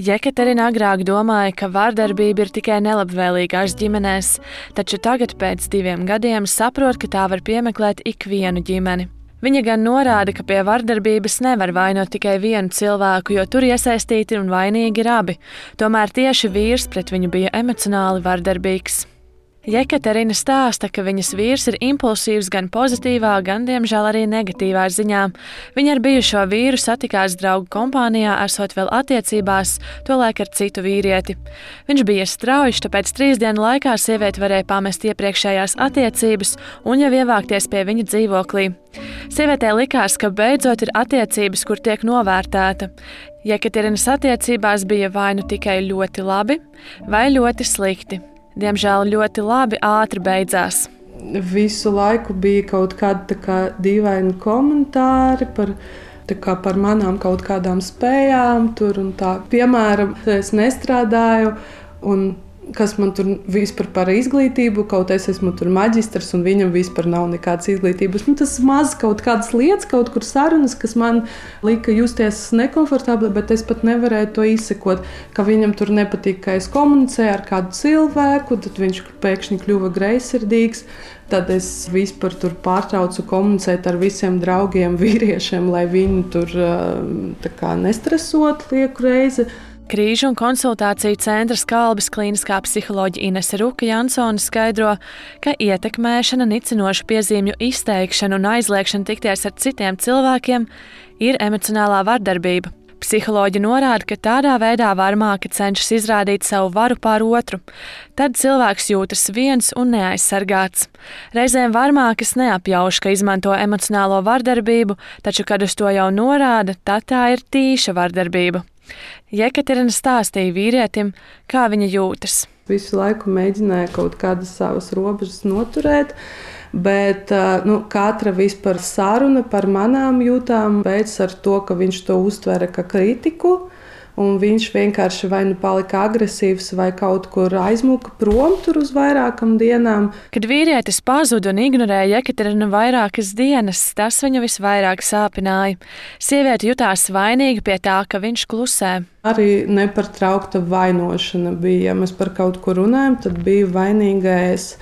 Jekaterina agrāk domāja, ka vārdarbība ir tikai nelabvēlīgās ģimenēs, taču tagad, pēc diviem gadiem, saprot, ka tā var piemeklēt ikvienu ģimeni. Viņa gan norāda, ka pie vardarbības nevar vainot tikai vienu cilvēku, jo tur iesaistīti un vainīgi ir abi. Tomēr tieši vīrs pret viņu bija emocionāli vardarbīgs. Jekaterina stāsta, ka viņas vīrs ir impulsīvs gan pozitīvā, gan, diemžēl, arī negatīvā ziņā. Viņa ar bijušo vīru satikās draugu kompānijā, esot vēl attiecībās, tolaik ar citu vīrieti. Viņš bija strauji, tāpēc trīs dienu laikā sieviete varēja pamest iepriekšējās attiecības un jau ievākties pie viņa dzīvoklī. Sievietē likās, ka beidzot ir attiecības, kur tiek novērtēta. Jekaterinas attiecībās bija vai nu tikai ļoti labi, vai ļoti slikti diemžēl ļoti labi ātri beidzās. Visu laiku bija kaut kādi kā, dīvaini komentāri par, kā, par manām kaut kādām spējām. Tur, tā. Piemēram, es nestrādāju. Un kas man tur vispār par izglītību, kaut es esmu tur maģistrs un viņam vispār nav nekādas izglītības. Nu, tas maz kaut kādas lietas, kaut kur sarunas, kas man lika justies nekomfortabli, bet es pat nevarēju to izsekot, ka viņam tur nepatīk, ka es komunicēju ar kādu cilvēku, tad viņš pēkšņi kļuva greizsirdīgs. Tad es vispār pārtraucu komunicēt ar visiem draugiem, vīriešiem, lai viņi tur kā, nestresotu lieku reizi. Krīžu un konsultāciju centra Kalbas klīniskā psiholoģija Inese Ruka Jansone skaidro, ka ietekmēšana, nicinošu piezīmju izteikšana un aizliekšana tikties ar citiem cilvēkiem ir emocionālā vardarbība. Psiholoģi norāda, ka tādā veidā varmāka cenšas izrādīt savu varu pār otru. Tad cilvēks jūtas viens un neaizsargāts. Reizēm varmākas neapjauš, ka izmanto emocionālo vardarbību, taču, kad uz to jau norāda, tad tā ir tīša vardarbība. Jekaterina stāstīja vīrietim, kā viņa jūtas. Visu laiku mēģināja kaut kādas savas robežas noturēt. Bet nu, katra vispār saruna par manām jūtām beidzas ar to, ka viņš to uztvera kā kritiku un viņš vienkārši vai nu palika agresīvs, vai kaut kur aizmuka prom tur uz vairākām dienām. Kad vīrietis pazuda un ignorēja Jekaterinu vairākas dienas, tas viņu visvairāk sāpināja. Sieviete jutās vainīga pie tā, ka viņš klusē. Arī nepārtraukta vainošana bija. Ja mēs par kaut ko runājam, tad bija vainīgais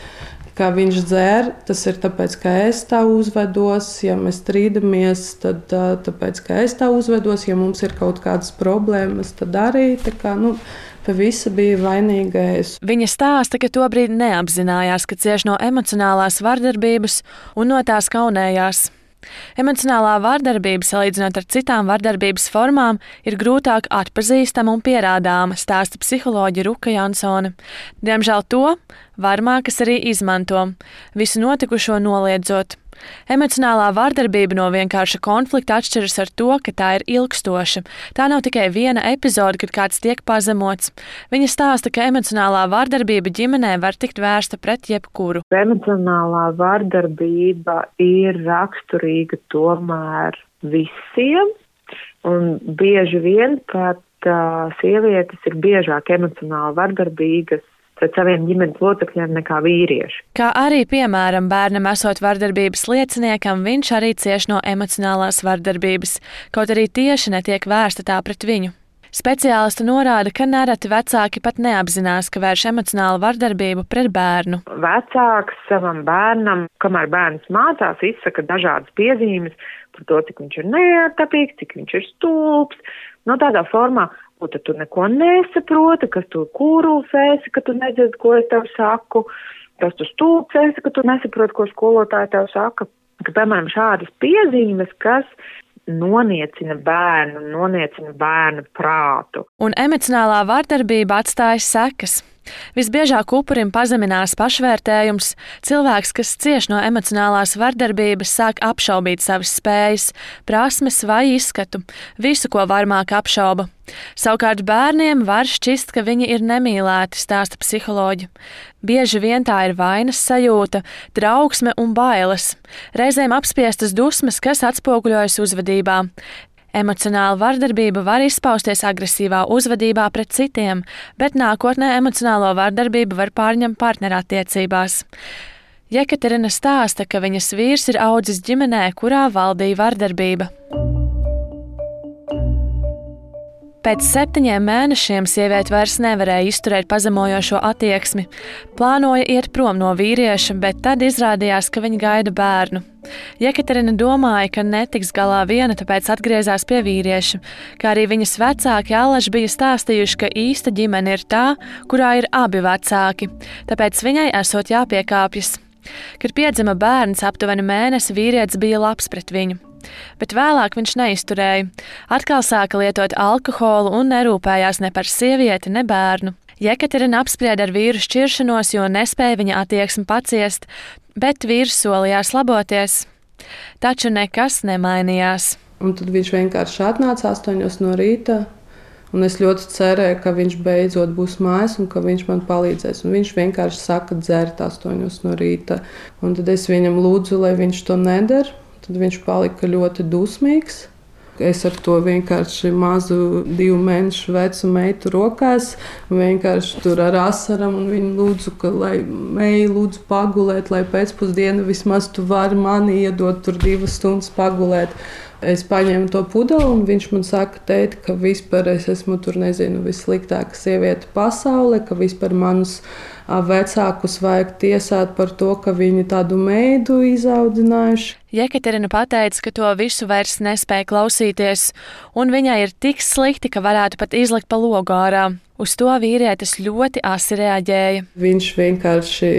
kā viņš dzēr, tas ir tāpēc, ka es tā uzvedos. Ja mēs strīdamies, tad tāpēc, ka es tā uzvedos. Ja mums ir kaut kādas problēmas, tad arī tā kā. Nu, Pie visa bija vainīgais. Viņa stāsta, ka tobrīd neapzinājās, ka cieš no emocionālās vardarbības un no tās kaunējās. Emocionālā vardarbība, salīdzinot ar citām vardarbības formām, ir grūtāk atpazīstama un pierādāma, stāsta psiholoģija Ruka Jansone. Diemžēl to varmākas arī izmanto, visu notikušo noliedzot. Emocionālā vardarbība no vienkārša konflikta atšķiras ar to, ka tā ir ilgstoša. Tā nav tikai viena epizode, kad kāds tiek pazemots. Viņa stāsta, ka emocionālā vardarbība ģimenē var tikt vērsta pret jebkuru. Emocionālā vardarbība ir raksturīga tomēr visiem, un bieži vien pat uh, sievietes ir biežāk emocionāli vardarbīgas pret saviem ģimenes locekļiem nekā vīrieši. Kā arī, piemēram, bērnam esot vardarbības lieciniekam, viņš arī cieš no emocionālās vardarbības, kaut arī tieši netiek vērsta tā pret viņu. Speciālisti norāda, ka nereti vecāki pat neapzinās, ka vērš emocionālu vardarbību pret bērnu. Vecāks savam bērnam, kamēr bērns mācās, izsaka dažādas piezīmes par to, cik viņš ir neatapīgs, cik viņš ir stulbs. No tādā formā ko tu neko nesaproti, kas tu kūrulsēsi, ka tu nedzirdi, ko es tev saku, kas tu stūpsēsi, ka tu nesaproti, ko skolotāja tev saka. Ka, piemēram, šādas piezīmes, kas noniecina bērnu, noniecina bērnu prātu. Un emocionālā vardarbība atstājas sekas. Visbiežāk upurim pazeminās pašvērtējums. Cilvēks, kas cieš no emocionālās vardarbības, sāk apšaubīt savas spējas, prasmes vai izskatu, visu, ko varmāk apšauba. Savukārt bērniem var šķist, ka viņi ir nemīlēti, stāsta psiholoģi. Bieži vien tā ir vainas sajūta, trauksme un bailes, reizēm apspiestas dusmas, kas atspoguļojas uzvedībā. Emocionāla vardarbība var izpausties agresīvā uzvedībā pret citiem, bet nākotnē emocionālo vardarbību var pārņemt partnerattiecībās. Jekaterina stāsta, ka viņas vīrs ir audzis ģimenē, kurā valdīja vardarbība. Pēc septiņiem mēnešiem sieviete vairs nevarēja izturēt pazemojošo attieksmi. Plānoja iet prom no vīrieša, bet tad izrādījās, ka viņa gaida bērnu. Jekaterina domāja, ka netiks galā viena, tāpēc atgriezās pie vīrieša, kā arī viņas vecāki Allaž bija stāstījuši, ka īsta ģimene ir tā, kurā ir abi vecāki, tāpēc viņai esot jāpiekāpjas. Kad piedzima bērns, aptuveni mēnesi vīrietis bija labs pret viņu. Bet vēlāk viņš neizturēja. Atkal sāka lietot alkoholu un nerūpējās ne par sievieti, ne bērnu. Jekaterina apsprieda ar vīru šķiršanos, jo nespēja viņa attieksmi paciest, bet vīrs solījās laboties. Taču nekas nemainījās. Un tad viņš vienkārši atnāca astoņos no rīta. Un es ļoti cerēju, ka viņš beidzot būs mājās un ka viņš man palīdzēs. Un viņš vienkārši saka, dzert astoņos no rīta. Un tad es viņam lūdzu, lai viņš to nedara. Tad viņš palika ļoti dusmīgs. Es ar to vienkārši mazu divu mēnešu vecu meitu rokās, vienkārši tur ar asarām, un viņa lūdzu, ka, lai meija lūdzu pagulēt, lai pēcpusdienu vismaz tu vari mani iedot tur divas stundas pagulēt. Es paņēmu to pudeli, un viņš man saka, tēt, ka vispār es esmu tur, nezinu, vissliktākā sieviete pasaulē, ka vispār manus vecākus vajag tiesāt par to, ka viņi tādu meidu izaudzinājuši. Jekaterina pateica, ka to visu vairs nespēja klausīties, un viņai ir tik slikti, ka varētu pat izlikt pa logu ārā. Uz to vīrietis ļoti asi reaģēja. Viņš vienkārši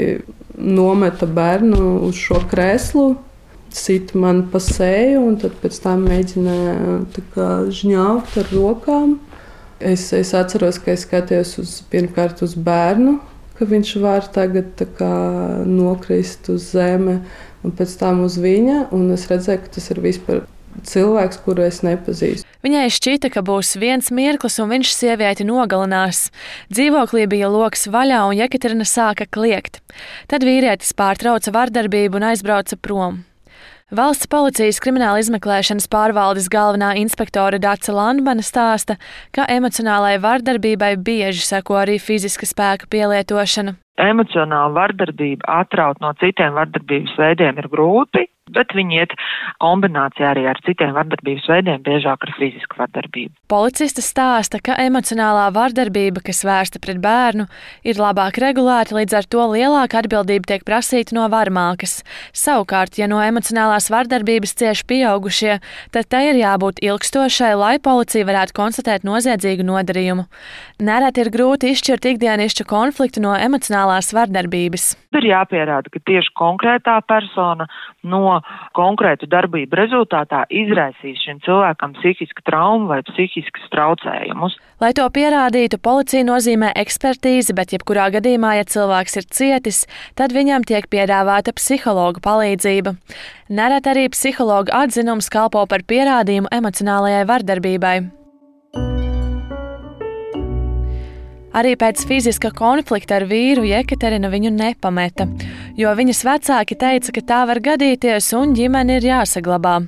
nometa bērnu uz šo krēslu, sita man pa seju, un tad pēc tam mēģināja žņaukt ar rokām. Es, es atceros, ka es skatījos uz, pirmkārt uz bērnu, ka viņš var tagad kā, nokrist uz zeme, un pēc tam uz viņa. Es redzēju, ka tas ir vispār cilvēks, kuru es nepazīstu. Viņai šķita, ka būs viens mirklis, un viņš sievieti nogalinās. Dzīvoklī bija lokus vaļā, un Jekaterina sāka kliegt. Tad vīrietis pārtrauca vardarbību un aizbrauca prom. Valsts policijas krimināla izmeklēšanas pārvaldes galvenā inspektore Dāca Landmana stāsta, ka emocionālai vardarbībai bieži seko arī fiziska spēka pielietošana. Emocionāla vardarbība atraut no citiem vardarbības veidiem ir grūti, bet viņi iet kombinācijā arī ar citiem vardarbības veidiem, biežāk ar fizisku vardarbību. Policista stāsta, ka emocionālā vardarbība, kas vērsta pret bērnu, ir labāk regulēta, līdz ar to lielāka atbildība tiek prasīta no varmākas. Savukārt, ja no emocionālās vardarbības cieši pieaugušie, tad tai ir jābūt ilgstošai, lai policija varētu konstatēt noziedzīgu nodarījumu. Nereti ir grūti izšķirt ikdienišķu konfliktu no emocionālās vardarbības. Ir jāpierāda, ka tieši konkrētā persona no konkrētu darbību rezultātā izraisīs šim cilvēkam psihisku traumu vai psihiskus traucējumus. Lai to pierādītu, policija nozīmē ekspertīzi, bet jebkurā gadījumā, ja cilvēks ir cietis, tad viņam tiek piedāvāta psihologa palīdzība. Nereti arī psihologa atzinums kalpo par pierādījumu emocionālajai vardarbībai. Arī pēc fiziska konflikta ar vīru Jekaterina viņu nepameta, jo viņas vecāki teica, ka tā var gadīties un ģimene ir jāsaglabā.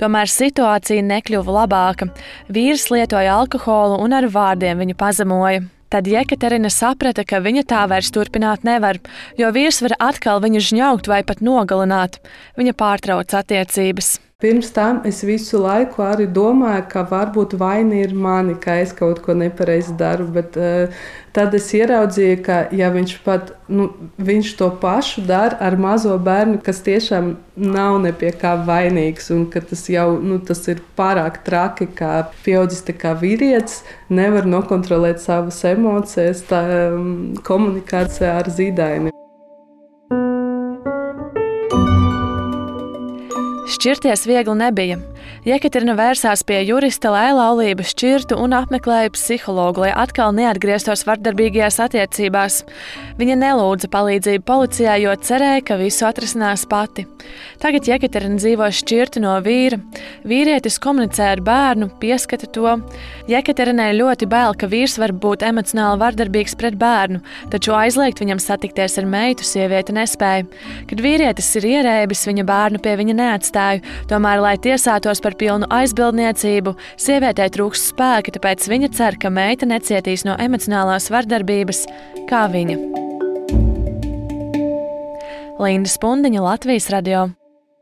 Tomēr situācija nekļuva labāka. Vīrs lietoja alkoholu un ar vārdiem viņu pazemoja. Tad Jekaterina saprata, ka viņa tā vairs turpināt nevar, jo vīrs var atkal viņu žņaukt vai pat nogalināt. Viņa pārtrauca attiecības. Pirms tam es visu laiku arī domāju, ka varbūt vaina ir mani, ka es kaut ko nepareizi daru. Bet uh, tad es ieraudzīju, ka ja viņš pat nu, viņš to pašu dara ar mazo bērnu, kas tiešām nav ne pie kā vainīgs, un ka tas jau nu, tas ir pārāk traki, ka pieaudzis kā vīrietis nevar nokontrolēt savas emocijas, tā um, komunikācijā ar zīdaini. Šķirties viegli nebija. Jekaterina vērsās pie jurista, lai laulību šķirtu un apmeklēja psihologu, lai atkal neatgrieztos vardarbīgajās attiecībās. Viņa nelūdza palīdzību policijai, jo cerēja, ka visu atrisinās pati. Tagad Jekaterina dzīvo šķirta no vīra. Vīrietis komunicē ar bērnu, pieskata to. Jekaterinai ļoti bail, ka vīrs var būt emocionāli vardarbīgs pret bērnu, taču aizliegt viņam satikties ar meitu sieviete nespēja. Kad vīrietis ir ierēbis, viņa bērnu pie viņa neatstāja, tomēr, lai tiesātos par pilnu aizbildniecību, sievietei trūkst spēka, tāpēc viņa cer, ka meita necietīs no emocionālās vardarbības kā viņa. Linda Spundiņa, Latvijas radio.